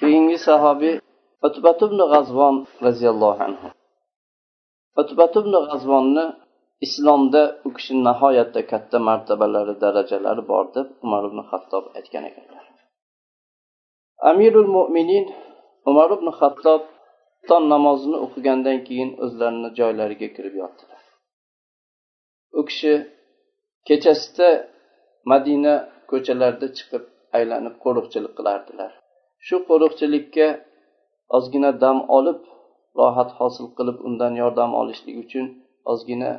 keyingi sahobiy utbat ibn g'azvon roziyallohu anhu. Utbat ibn g'azvonni islomda u kishi nihoyatda katta martabalari darajalari bor deb umar ibn hattob aytgan ekanlar. Amirul mo'minin umar ibn hattob tong namozini o'qigandan keyin o'zlarini joylariga kirib yotdilar. U kishi kechasida madina ko'chalarida chiqib aylanib qo'riqchilik qilardilar. Shu qo'riqchilikka ozgina dam olib rohat hosil qilib undan yordam olishlik uchun ozgina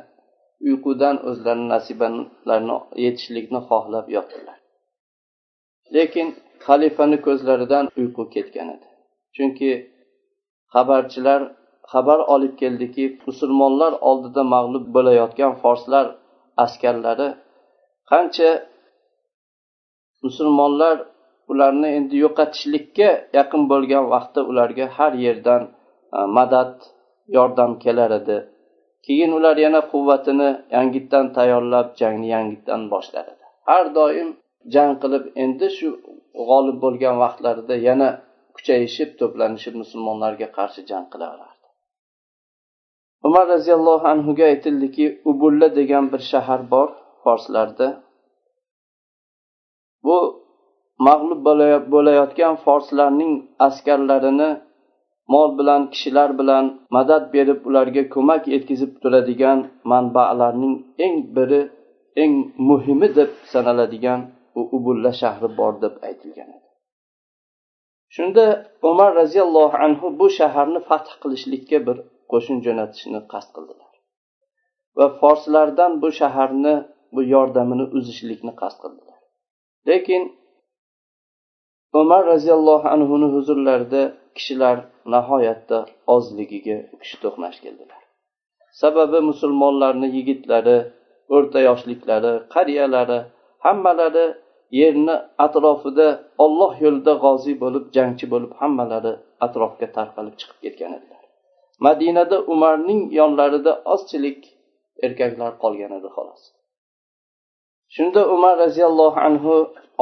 uyqudan o'zlarini nasibalarini yetishlikni xohlab yotdilar. Lekin xalifani ko'zlaridan uyqu ketgan edi. Chunki xabarchilar xabar olib keldiki musulmonlar oldida mag'lub bo'layotgan forslar askarlari qancha musulmonlar ularni endi yo'qotishlikka yaqin bo'lgan vaqtda ularga har yerdan e, madad yordam kelar edi. Keyin ular yana quvvatini yangitdan tayyorlab jangni yangitdan boshlar edi. Har doim jang qilib endi shu g'olib bo'lgan vaqtlarida yana kuchayishib to'planishib musulmonlarga qarshi jang qilaverardi. Umar roziyallohu anhuga aytildiki ubulla degan bir shahar bor forslarda. Bu mag'lub bo'layotgan forslarning askarlarini mol bilan kishilar bilan madad berib ularga ko'mak yetkazib turadigan manbalarning eng biri eng muhimi deb sanaladigan u ubulla shahri bor deb aytilgan edi. Shunda umar roziyallohu anhu bu shaharni fath qilishlikka bir qo'shin jo'natishni qasd qildilar va forslardan bu shaharni bu yordamini uzishlikni qasd qildilar. Lekin umar roziyallohu anhuni huzurlarida kishilar nihoyatda ozligiga kishi to'qnash keldilar. Sababi musulmonlarni yigitlari o'rta yoshliklari qariyalari hammalari yerni atrofida olloh yo'lida g'oziy bo'lib jangchi bo'lib hammalari atrofga tarqalib chiqib ketgan edilar. Madinada umarning yonlarida ozchilik erkaklar qolgan edi xolos. Shunda umar roziyallohu anhu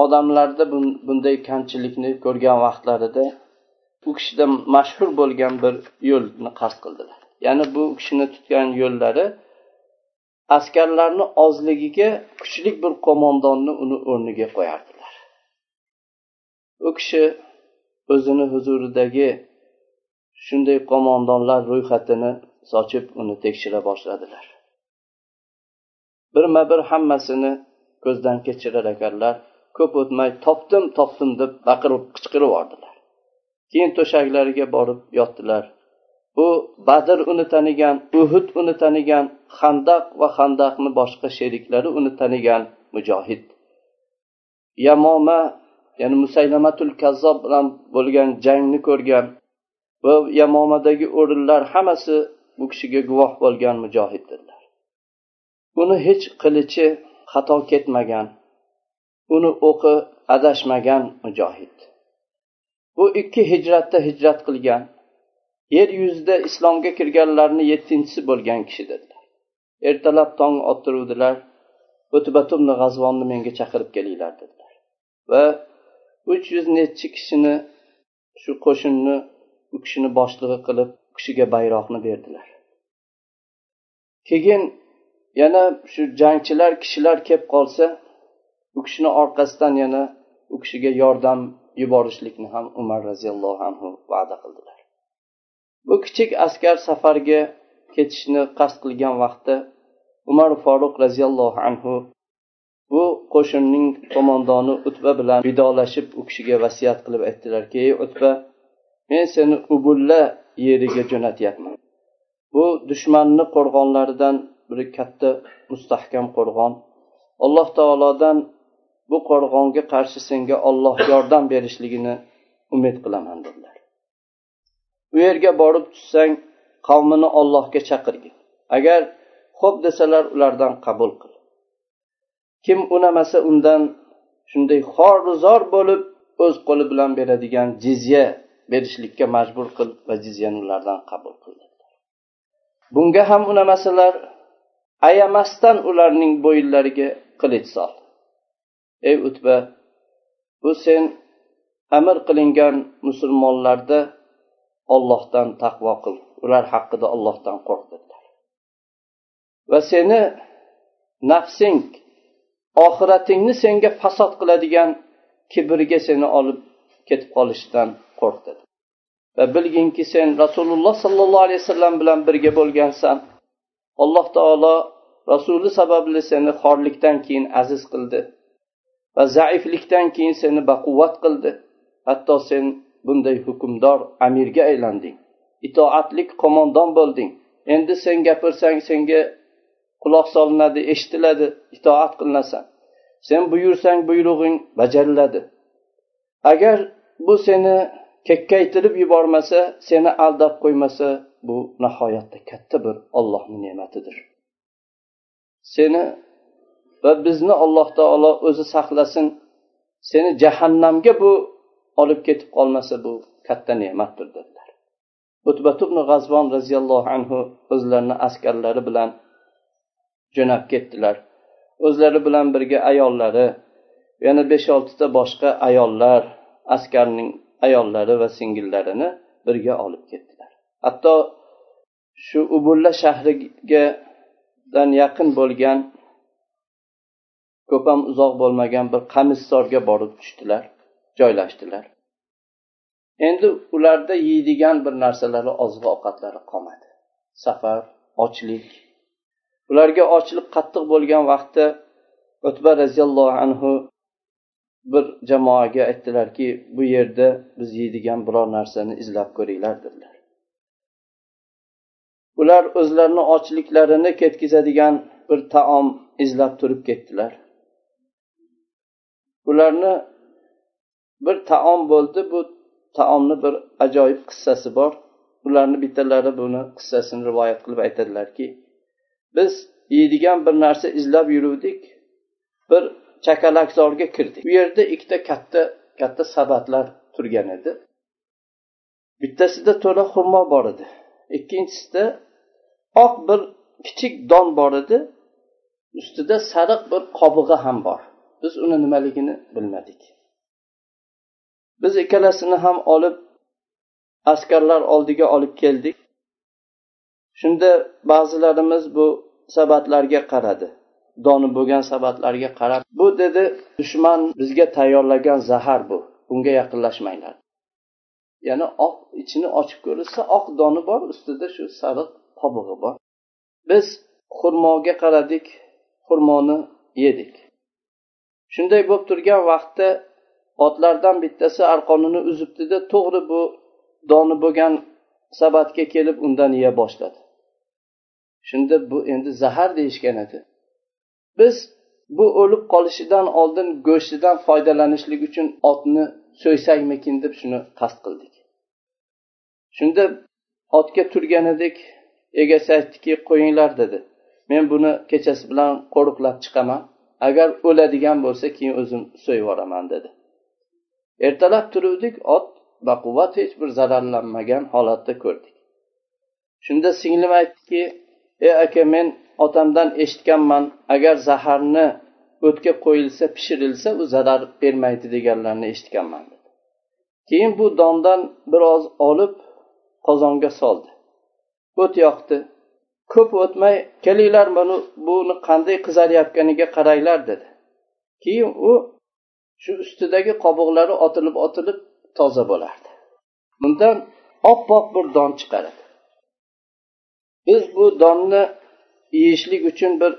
odamlarda bunday kamchilikni ko'rgan vaqtlarida u kishida mashhur bo'lgan bir yo'lni qasd qildilar. Ya'ni bu kishini tutgan yo'llari askarlarni ozligiga kuchli bir qo'mondonni uni o'rniga qo'yardilar. U kishi o'zini huzuridagi shunday qo'mondonlar ro'yxatini sochib uni tekshira boshladilar. Birma bir hammasini ko'zdan kechirar ekanlar ko'p o'tmay topdim topdim deb baqirib qichqirib yubordilar keyin to'shaklariga borib yotdilar. Bu badr uni tanigan uhud uni tanigan handaq va handaqni boshqa sheriklari uni tanigan mujohid. Yamoma ya'ni musaylamatul kazzob bilan bo'lgan jangni ko'rgan va yamomadagi o'rinlar hammasi bu kishiga guvoh bo'lgan mujohiddirlar. Uni hech qilichi xato ketmagan uni o'qi adashmagan mujohid. Bu ikki hijratda hijrat qilgan yer yuzida islomga kirganlarni yettinchisi bo'lgan kishi dedilar ertalab tong ottiruvdilar o'tbatumni g'azvonni menga chaqirib kelinglar dedilar. Va uch yuz nechi kishini shu qo'shinni u kishini boshlig'i qilib u kishiga bayroqni berdilar. Keyin yana shu jangchilar kishilar kelib qolsa u kishini orqasidan yana u kishiga yordam yuborishlikni ham umar roziyallohu anhu va'da qildilar. Bu kichik askar safarga ketishni qasd qilgan vaqtda umar foruq roziyallohu anhu bu qo'shinning qo'mondoni utba bilan vidolashib u kishiga vasiyat qilib aytdilarki ey utba men seni ubulla yeriga jo'natyapman. Bu dushmanni qo'rg'onlaridan biri katta mustahkam qo'rg'on. Alloh taolodan bu qo'rg'onga qarshi senga olloh yordam berishligini umid qilaman dedilar. U yerga borib tushsang qavmini ollohga chaqirgin. Agar xo'p desalar ulardan qabul qil. Kim unamasa undan shunday xorizor bo'lib o'z qo'li bilan beradigan jizya berishlikka majbur qil va jizyani ulardan qabul qil bunga ham unamasalar ayamasdan ularning bo'yinlariga qilich sol. Ey utba bu sen amr qilingan musulmonlarda ollohdan taqvo qil. Ular haqida ollohdan qo'rq dedilar va seni nafsing oxiratingni senga fasod qiladigan kibrga seni olib ketib qolishidan qo'rq dedi va bilginki sen rasululloh sollallohu alayhi vasallam bilan birga bo'lgansan. Alloh taolo rasuli sababli seni xorlikdan keyin aziz qildi va zaiflikdan keyin seni baquvvat qildi. Hatto sen bunday hukmdor amirga aylanding itoatlik qo'mondon bo'lding. Endi sen gapirsang senga quloq solinadi eshitiladi itoat qilinasan. Sen buyursang buyrug'ing bajariladi. Agar bu seni kekkaytirib yubormasa seni aldab qo'ymasa bu nihoyatda katta bir ollohni ne'matidir. Seni va bizni alloh taolo o'zi saqlasin seni jahannamga bu olib ketib qolmasa bu katta ne'matdir dedilar. Utbat ibn g'azvon roziyallohu anhu o'zlarini askarlari bilan jo'nab ketdilar. O'zlari bilan birga ayollari yana besh oltita boshqa ayollar askarning ayollari va singillarini birga olib ketdilar. Hatto shu ubulla shahrigadan yaqin bo'lgan ko'p ham uzoq bo'lmagan bir qamishzorga borib tushdilar joylashdilar. Endi ularda yeydigan bir narsalari oziq ovqatlari qolmadi. Safar ochlik. Ularga ochlik qattiq bo'lgan vaqtda o'tba roziyallohu anhu bir jamoaga aytdilarki bu yerda biz yeydigan biror narsani izlab ko'ringlar dedilar. Ular o'zlarini ochliklarini ketkazadigan bir taom izlab turib ketdilar. Ularni bir taom bo'ldi bu taomni bir ajoyib qissasi bor. Ularni bittalari buni qissasini rivoyat qilib aytadilarki biz yeydigan bir narsa izlab yuruvdik bir chakalakzorga kirdik. U yerda ikkita katta katta sabatlar turgan edi. Bittasida to'la xurmo bor edi. Ikkinchisida oq bir kichik don bor edi. Ustida sariq bir qobig'i ham bor. Biz uni nimaligini bilmadik. Biz ikkalasini ham olib askarlar oldiga olib keldik. Shunda ba'zilarimiz bu sabatlarga qaradi. Doni bo'lgan sabatlarga qarab bu dedi dushman bizga tayyorlagan zahar bu. Bunga yaqinlashmanglar. Ya'ni oq ichini ochib ko'rilsa oq doni bor ustida shu sariq qobig'i bor. Biz xurmoga qaradik xurmoni yedik. Shunday bo'lib turgan vaqtda otlardan bittasi arqonini uzibdida to'g'ri bu doni bo'lgan sabatga kelib undan yeya boshladi. Shunda bu endi zahar deyishgan edi. Biz bu o'lib qolishidan oldin go'shtidan foydalanishlik uchun otni so'ysakmikin deb shuni qasd qildik. Shunda otga turgan edik egasi aytdiki qo'yinglar dedi. Men buni kechasi bilan qo'riqlab chiqaman. Agar o'ladigan bo'lsa keyin o'zim so'yib yuboraman dedi. Ertalab turuvdik ot baquvvat hech bir zararlanmagan holatda ko'rdik. Shunda singlim aytdiki ey aka men otamdan eshitganman agar zaharni o'tga qo'yilsa pishirilsa u zarar bermaydi deganlarni eshitganman keyin bu dondan biroz olib qozonga soldi. O't yoqdi. Ko'p o'tmay kelinglar mana buni qanday qizarayotganiga qaranglar dedi. Keyin u shu ustidagi qobiqlari otilib otilib toza bo'lardi. Bundan oppoq bir don chiqaradi. Biz bu donni yeyishlik uchun bir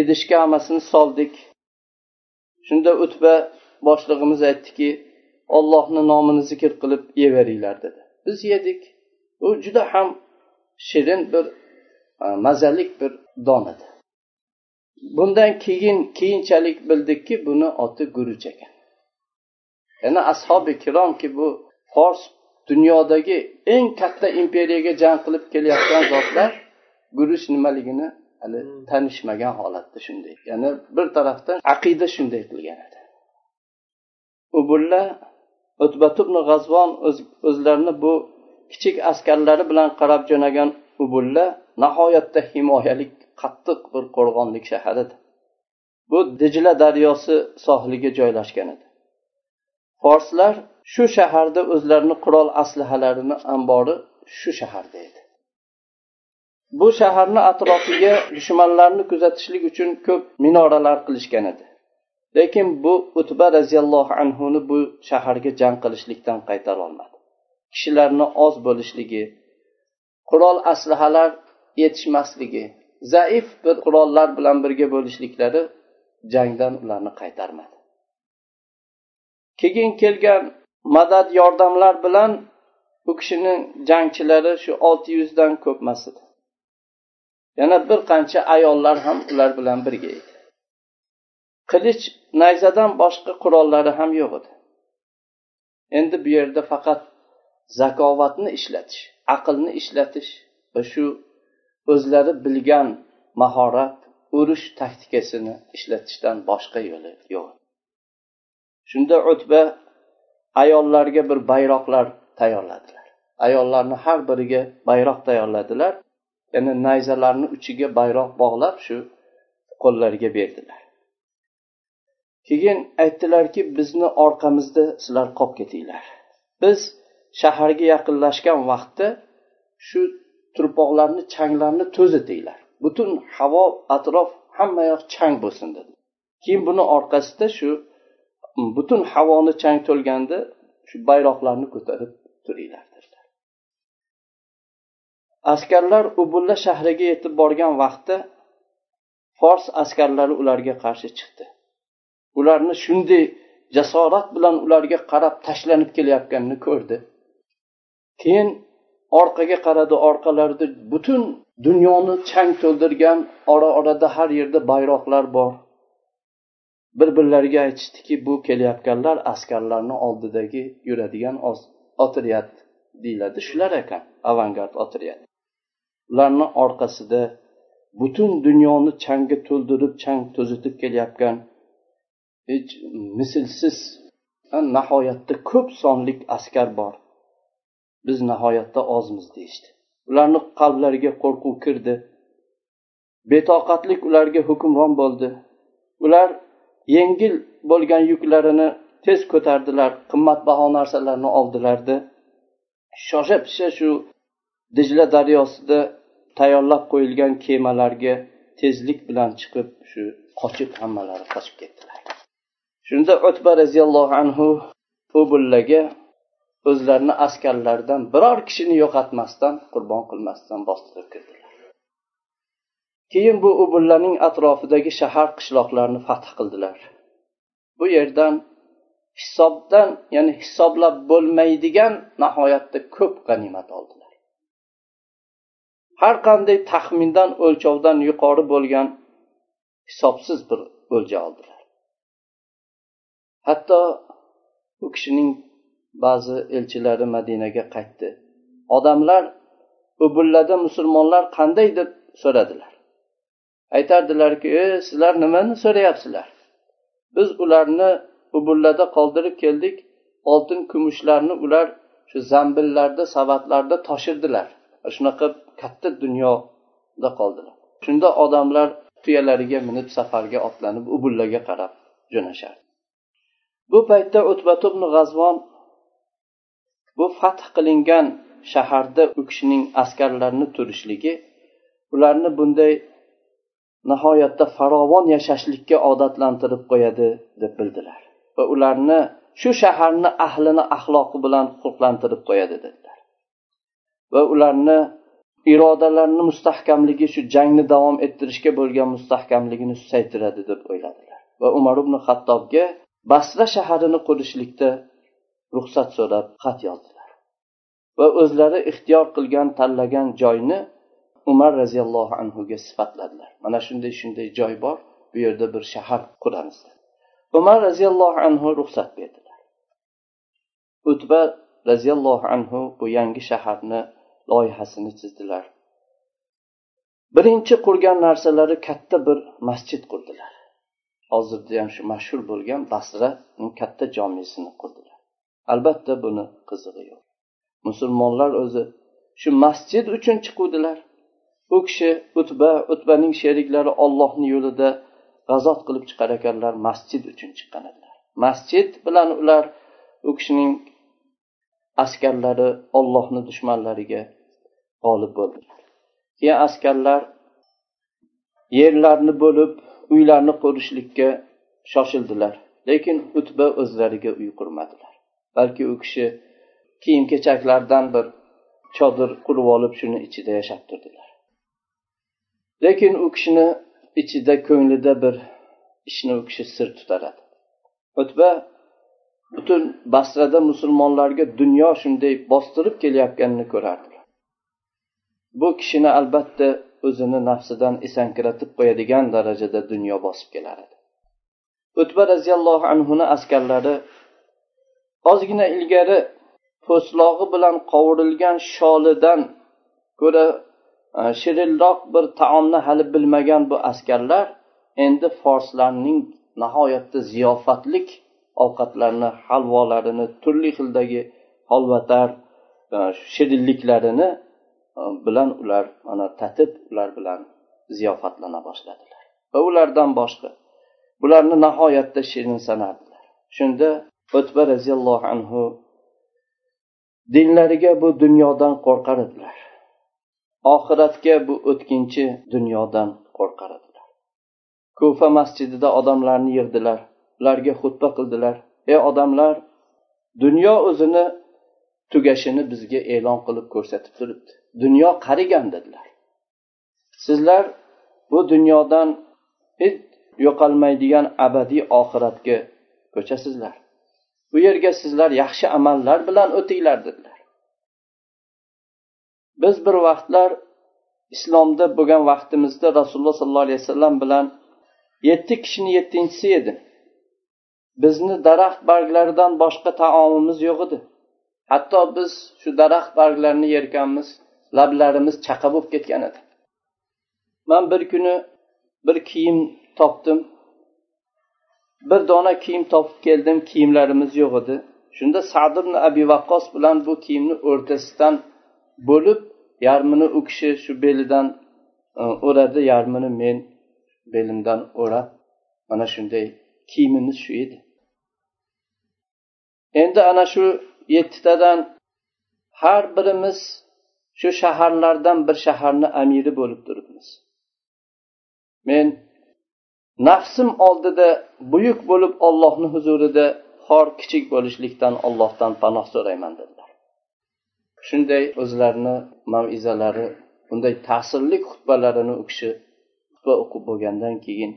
idishga hammasini soldik. Shunda utba boshlig'imiz aytdiki ollohni nomini zikr qilib yeyaveringlar dedi. Biz yedik. U juda ham shirin bir mazalik bir don edi. Bundan keyin keyinchalik bildikki buni oti guruch ekan yana ashobi ikromki bu fors dunyodagi eng katta imperiyaga jang qilib kelayotgan zotlar guruch nimaligini hali hmm. tanishmagan holatda shunday. Ya'ni bir tarafdan aqida shunday qilgan edi. Ubulla o'tbat ibn g'azvon o'zlarini bu kichik askarlari bilan qarab jo'nagan ubulla nihoyatda himoyalik qattiq bir qo'rg'onlik shahar edi. Bu dijla daryosi sohiliga joylashgan edi. Forslar shu shaharda o'zlarini qurol aslahalarini ambori shu shaharda edi. Bu shaharni atrofiga dushmanlarni kuzatishlik uchun ko'p minoralar qilishgan edi. Lekin bu utba roziyallohu anhuni bu shaharga jang qilishlikdan qaytara olmadi. Kishilarni oz bo'lishligi qurol aslahalar yetishmasligi zaif bir qurollar bilan birga bo'lishliklari jangdan ularni qaytarmadi. Keyin kelgan madad yordamlar bilan bu kishining jangchilari shu olti yuzdan ko'pmas edi. Yana bir qancha ayollar ham ular bilan birga edi. Qilich nayzadan boshqa qurollari ham yo'q edi. Endi bu yerda faqat zakovatni ishlatish aqlni ishlatish va shu o'zlari bilgan mahorat urush taktikasini ishlatishdan boshqa yo'li yo'q. Shunda utba ayollarga bir bayroqlar tayyorladilar. Ayollarni har biriga bayroq tayyorladilar ya'ni nayzalarni uchiga bayroq bog'lab shu qo'llariga berdilar. Keyin aytdilarki bizni orqamizda sizlar qolib ketinglar. Biz shaharga yaqinlashgan vaqtda shu turpoqlarni changlarni to'zitinglar butun havo atrof hamma yoq chang bo'lsin dedi. Keyin buni orqasida shu butun havoni chang to'lganda shu bayroqlarni ko'tarib turinglar dedilar. Askarlar ubulla shahriga yetib borgan vaqtda fors askarlari ularga qarshi chiqdi. Ularni shunday jasorat bilan ularga qarab tashlanib kelayotganini ko'rdi. Keyin orqaga qaradi orqalarida butun dunyoni chang to'ldirgan ora orada har yerda bayroqlar bor. Bir birlariga aytishdiki bu kelayotganlar askarlarni oldidagi yuradigan otryad deyiladi. Shular ekan avangard otryad ularni orqasida butun dunyoni changga to'ldirib chang to'zitib kelayotgan hech mislsiz nihoyatda ko'p sonlik askar bor. Biz nihoyatda ozmiz deyishdi. Ularni qalblariga qo'rquv kirdi. Betoqatlik ularga hukmron bo'ldi. Ular yengil bo'lgan yuklarini tez ko'tardilar qimmatbaho narsalarni oldilarda shosha pisha shu dijla daryosida tayyorlab qo'yilgan kemalarga tezlik bilan chiqib shu qochib hammalari qochib ketdilar. Shunda o'tba roziyallohu anhu ubullaga o'zlarini askarlaridan biror kishini yo'qotmasdan qurbon qilmasdan bostirib kirdilar. Keyin bu ubullaning atrofidagi shahar qishloqlarni fath qildilar. Bu yerdan hisobdan ya'ni hisoblab bo'lmaydigan nihoyatda ko'p g'animat oldilar. Har qanday taxmindan o'lchovdan yuqori bo'lgan hisobsiz bir o'lja oldilar. Hatto u kishining ba'zi elchilari madinaga qaytdi. Odamlar ubullada musulmonlar qanday? deb so'radilar. Aytardilarki e sizlar nimani so'rayapsizlar? Biz ularni ubullada qoldirib keldik oltin kumushlarni ular shu zambillarda savatlarda toshirdilar. Shunaqa katta dunyoda qoldilar. Shunda odamlar tuyalariga minib safarga otlanib ubullaga qarab jo'nashardi. Bu paytda utbat ibn g'azvon bu fath qilingan shaharda u kishining askarlarini turishligi ularni bunday nihoyatda farovon yashashlikka odatlantirib qo'yadi deb bildilar va ularni shu shaharni ahlini axloqi bilan xulqlantirib qo'yadi dedilar. Va ularni irodalarini mustahkamligi shu jangni davom ettirishga bo'lgan mustahkamligini susaytiradi deb o'yladilar. Va umar ibn hattobga basra shaharini qurishlikda ruxsat so'rab xat yozdilar. Va o'zlari ixtiyor qilgan tanlagan joyni umar roziyallohu anhuga sifatladilar. Mana shunday shunday joy bor bu yerda bir shahar quramiz umar roziyallohu anhu ruxsat berdilar. Utba roziyallohu anhu bu yangi shaharni loyihasini chizdilar. Birinchi qurgan narsalari katta bir masjid qurdilar. Hozirda ham shu mashhur bo'lgan basraning katta jomisini qurdilar. Albatta buni qizig'i yo'q. Musulmonlar o'zi shu masjid uchun chiquvdilar. U kishi utba utbaning sheriklari ollohni yo'lida g'azot qilib chiqar ekanlar masjid uchun chiqqan edilar. Masjid bilan ular u kishining askarlari ollohni dushmanlariga g'olib bo'ldilar. Keyin askarlar yerlarni bo'lib uylarni qurishlikka shoshildilar. Lekin utba o'zlariga uy qurmadilar. Balki u kishi kiyim kechaklardan bir chodir qurib olib shuni ichida yashab turdilar. Lekin u kishini ichida ko'nglida bir ishni u kishi sir tutar edi o'tba butun basrada musulmonlarga dunyo shunday bostirib kelayotganini ko'rardilar. Bu kishini albatta o'zini nafsidan esankiratib qo'yadigan darajada dunyo bosib kelar edi. O'tba roziyallohu anhuni askarlari ozgina ilgari po'stlog'i bilan qovurilgan sholidan ko'ra e, shirinroq bir taomni hali bilmagan bu askarlar endi forslarning nihoyatda ziyofatlik ovqatlarini halvolarini turli xildagi holvatar e, shirinliklarini e, bilan ular mana tatib ular bilan ziyofatlana boshladilar. Va ulardan boshqa bularni nihoyatda shirin sanardilar. Shunda o'tba roziyallohu anhu dinlariga bu dunyodan qo'rqar edilar. Oxiratga bu o'tkinchi dunyodan qo'rqar edilar. Kufa masjidida odamlarni yig'dilar ularga xutba qildilar. Ey odamlar dunyo o'zini tugashini bizga e'lon qilib ko'rsatib turibdi. Dunyo qarigan dedilar. Sizlar bu dunyodan hech yo'qolmaydigan abadiy oxiratga ko'chasizlar. Bu yerga sizlar yaxshi amallar bilan o'tinglar dedilar. Biz bir vaqtlar islomda bo'lgan vaqtimizda rasululloh sollallohu alayhi vasallam bilan yetti kishini yettinchisi edi. Bizni daraxt barglaridan boshqa taomimiz yo'q edi. Hatto biz shu daraxt barglarini yerkanmiz lablarimiz chaqa bo'lib ketgan edi. Man bir kuni bir kiyim topdim. Bir dona kiyim topib keldim kiyimlarimiz yo'q edi. Shunda sad ibn abi vaqqos bilan bu kiyimni o'rtasidan bo'lib yarmini u kishi shu belidan e, o'radi yarmini men belimdan o'rab mana shunday kiyimimiz shu edi. Endi ana shu yettitadan har birimiz shu shaharlardan bir shaharni amiri bo'lib turibmiz. Men nafsim oldida buyuk bo'lib ollohni huzurida xor kichik bo'lishlikdan ollohdan panoh so'rayman dedilar. Shunday o'zlarini mavizalari bunday ta'sirli xutbalarini u kishi xutba o'qib bo'lgandan keyin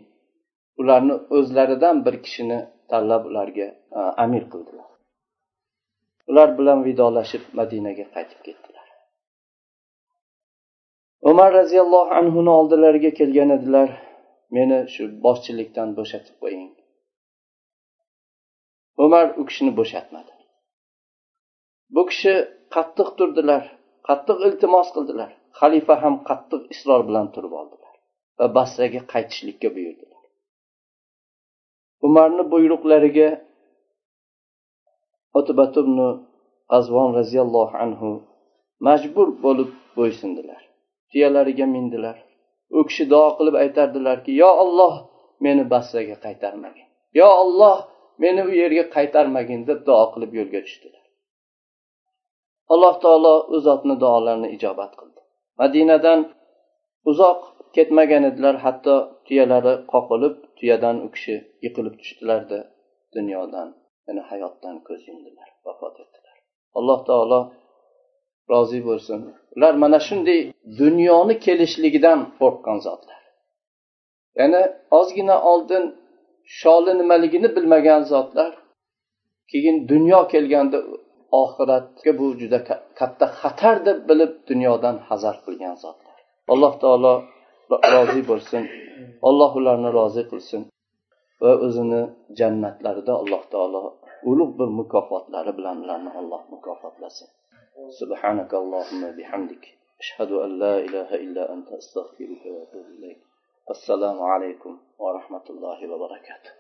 ularni o'zlaridan bir kishini tanlab ularga e, amir qildilar. Ular bilan vidolashib madinaga qaytib ketdilar. Umar roziyallohu anhuni oldilariga kelgan edilar. Meni shu boshchilikdan bo'shatib qo'ying. Umar u kishini bo'shatmadi. Bu kishi qattiq turdilar qattiq iltimos qildilar. Xalifa ham qattiq isror bilan turib oldilar va basraga qaytishlikka buyurdilar. Umarni buyruqlariga azvon roziyallohu anhu majbur bo'lib bo'ysundilar. Tuyalariga mindilar. U kishi duo qilib aytardilarki yo olloh meni bassaga qaytarmagin. Yo olloh meni u yerga qaytarmagin deb duo qilib yo'lga tushdilar. Alloh taolo u zotni duolarini ijobat qildi. Madinadan uzoq ketmagan edilar hatto tuyalari qoqilib tuyadan u kishi yiqilib tushdilarda dunyodan ya'ni hayotdan ko'z yumdilar vafot etdilar. Alloh taolo rozi bo'lsin. Ular mana shunday dunyoni kelishligidan qo'rqqan zotlar. Ya'ni ozgina oldin sholi nimaligini bilmagan zotlar keyin dunyo kelganda oxiratga bu juda katta xatar deb bilib dunyodan hazar qilgan zotlar. Alloh taolo rozi bo'lsin. Alloh ularni rozi qilsin va o'zini jannatlarida alloh taolo ulug' bir mukofotlari bilan ularni alloh mukofotlasin سبحانك اللهم بحمدك. أشهد أن لا إله إلا أنت أستغفرك وأتوب إليك. السلام عليكم ورحمة الله وبركاته.